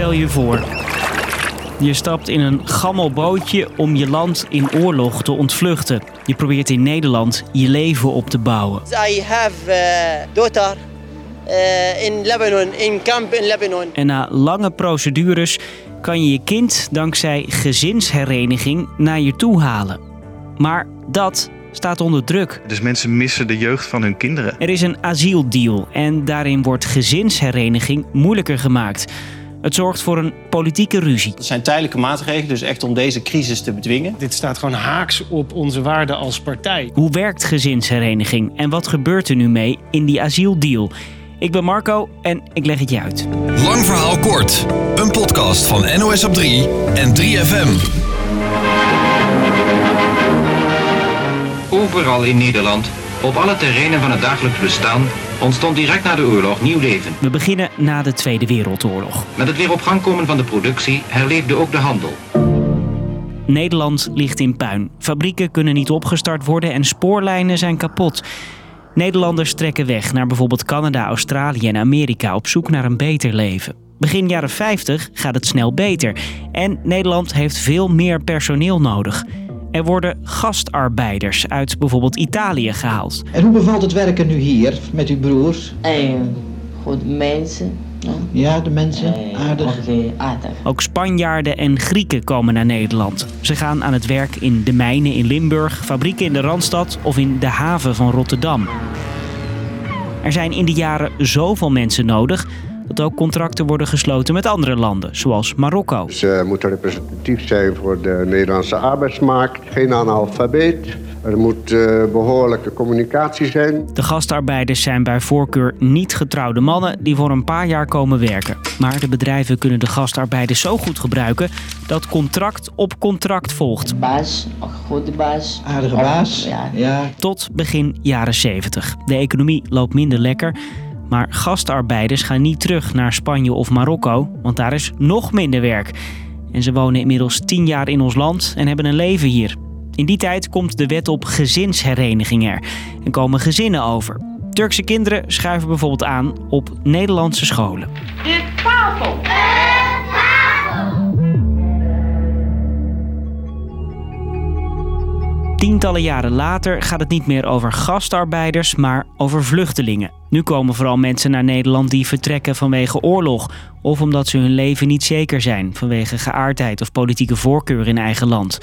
Stel je voor. Je stapt in een gammel bootje om je land in oorlog te ontvluchten. Je probeert in Nederland je leven op te bouwen. I have a daughter uh, in Lebanon, in camp in Lebanon. En na lange procedures kan je je kind dankzij gezinshereniging naar je toe halen. Maar dat staat onder druk. Dus mensen missen de jeugd van hun kinderen. Er is een asieldeal en daarin wordt gezinshereniging moeilijker gemaakt. Het zorgt voor een politieke ruzie. Dat zijn tijdelijke maatregelen, dus echt om deze crisis te bedwingen. Dit staat gewoon haaks op onze waarden als partij. Hoe werkt gezinshereniging en wat gebeurt er nu mee in die asieldeal? Ik ben Marco en ik leg het je uit. Lang verhaal kort. Een podcast van NOS op 3 en 3FM. Overal in Nederland, op alle terreinen van het dagelijks bestaan, ontstond direct na de oorlog nieuw leven. We beginnen na de Tweede Wereldoorlog. Met het weer op gang komen van de productie herleefde ook de handel. Nederland ligt in puin. Fabrieken kunnen niet opgestart worden en spoorlijnen zijn kapot. Nederlanders trekken weg naar bijvoorbeeld Canada, Australië en Amerika op zoek naar een beter leven. Begin jaren 50 gaat het snel beter en Nederland heeft veel meer personeel nodig. Er worden gastarbeiders uit bijvoorbeeld Italië gehaald. En hoe bevalt het werken nu hier met uw broers? En goed mensen. Ja. Ja, de mensen Eh, aardig. oké, aardig. Ook Spanjaarden en Grieken komen naar Nederland. Ze gaan aan het werk in de mijnen in Limburg, fabrieken in de Randstad of in de haven van Rotterdam. Er zijn in die jaren zoveel mensen nodig dat ook contracten worden gesloten met andere landen, zoals Marokko. Ze moeten representatief zijn voor de Nederlandse arbeidsmarkt. Geen analfabeet. Er moet eh, behoorlijke communicatie zijn. De gastarbeiders zijn bij voorkeur niet getrouwde mannen die voor een paar jaar komen werken. Maar de bedrijven kunnen de gastarbeiders zo goed gebruiken dat contract op contract volgt. Baas, goede baas. Aardige baas. Ja. Ja. Tot begin jaren 70. De economie loopt minder lekker. Maar gastarbeiders gaan niet terug naar Spanje of Marokko, want daar is nog minder werk. En ze wonen inmiddels 10 jaar in ons land en hebben een leven hier. In die tijd komt de wet op gezinshereniging er en komen gezinnen over. Turkse kinderen schuiven bijvoorbeeld aan op Nederlandse scholen. Tientallen jaren later gaat het niet meer over gastarbeiders, maar over vluchtelingen. Nu komen vooral mensen naar Nederland die vertrekken vanwege oorlog of omdat ze hun leven niet zeker zijn vanwege geaardheid of politieke voorkeur in eigen land.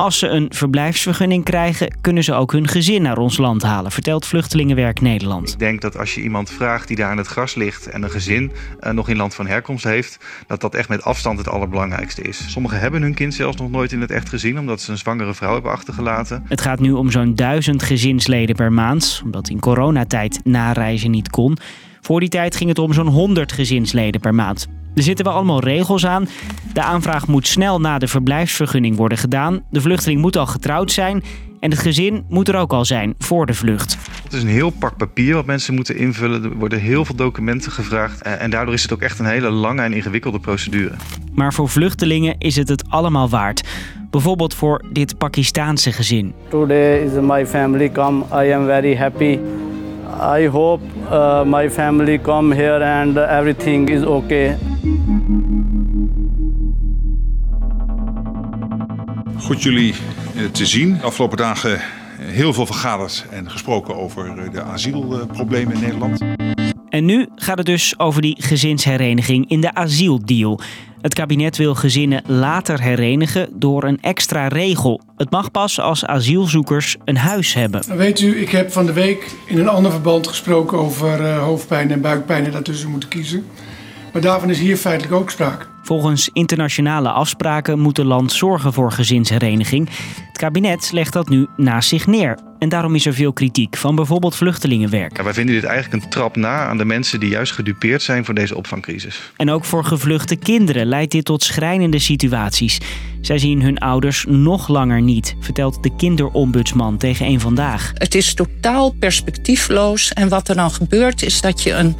Als ze een verblijfsvergunning krijgen, kunnen ze ook hun gezin naar ons land halen, vertelt Vluchtelingenwerk Nederland. Ik denk dat als je iemand vraagt die daar aan het gras ligt en een gezin eh, nog in land van herkomst heeft, dat dat echt met afstand het allerbelangrijkste is. Sommigen hebben hun kind zelfs nog nooit in het echt gezien, omdat ze een zwangere vrouw hebben achtergelaten. Het gaat nu om zo'n duizend gezinsleden per maand, omdat in coronatijd nareizen niet kon. Voor die tijd ging het om zo'n 100 gezinsleden per maand. Er zitten wel allemaal regels aan. De aanvraag moet snel na de verblijfsvergunning worden gedaan. De vluchteling moet al getrouwd zijn. En het gezin moet er ook al zijn voor de vlucht. Het is een heel pak papier wat mensen moeten invullen. Er worden heel veel documenten gevraagd. eh, En daardoor is het ook echt een hele lange en ingewikkelde procedure. Maar voor vluchtelingen is het het allemaal waard. Bijvoorbeeld voor dit Pakistaanse gezin. Today is my family come. I am very happy. I hope uh, my family come here and everything is okay. Goed jullie eh, te zien. De afgelopen dagen heel veel vergaderd en gesproken over eh, de asielproblemen in Nederland. En nu gaat het dus over die gezinshereniging in de asieldeal. Het kabinet wil gezinnen later herenigen door een extra regel. Het mag pas als asielzoekers een huis hebben. Weet u, ik heb van de week in een ander verband gesproken over eh, hoofdpijn en buikpijn en daartussen moeten kiezen. Maar daarvan is hier feitelijk ook sprake. Volgens internationale afspraken moet het land zorgen voor gezinshereniging. Het kabinet legt dat nu naast zich neer. En daarom is er veel kritiek van bijvoorbeeld vluchtelingenwerk. Ja, wij vinden dit eigenlijk een trap na aan de mensen die juist gedupeerd zijn voor deze opvangcrisis. En ook voor gevluchte kinderen leidt dit tot schrijnende situaties. Zij zien hun ouders nog langer niet, vertelt de kinderombudsman tegen een vandaag. Het is totaal perspectiefloos. En wat er dan gebeurt is dat je een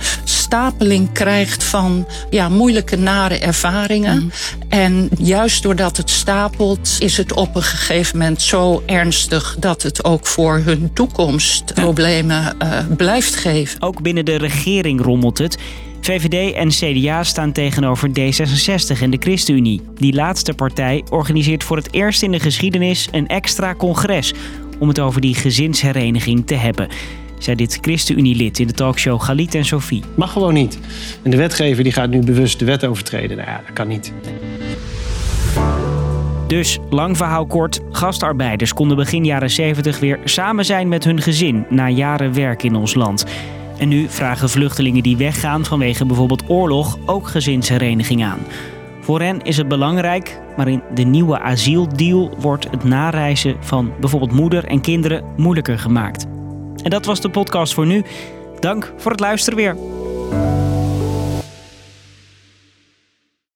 stapeling krijgt van ja, moeilijke, nare ervaringen. En juist doordat het stapelt, is het op een gegeven moment zo ernstig dat het ook voor hun toekomst problemen eh, blijft geven. Ook binnen de regering rommelt het. VVD en CDA staan tegenover D66 en de ChristenUnie. Die laatste partij organiseert voor het eerst in de geschiedenis een extra congres om het over die gezinshereniging te hebben. Zei dit ChristenUnie-lid in de talkshow Galit en Sophie. Mag gewoon niet. En de wetgever die gaat nu bewust de wet overtreden. Nou ja, dat kan niet. Dus, lang verhaal kort, gastarbeiders konden begin jaren 70 weer samen zijn met hun gezin na jaren werk in ons land. En nu vragen vluchtelingen die weggaan vanwege bijvoorbeeld oorlog ook gezinshereniging aan. Voor hen is het belangrijk, maar in de nieuwe asieldeal wordt het nareizen van bijvoorbeeld moeder en kinderen moeilijker gemaakt. En dat was de podcast voor nu. Dank voor het luisteren weer.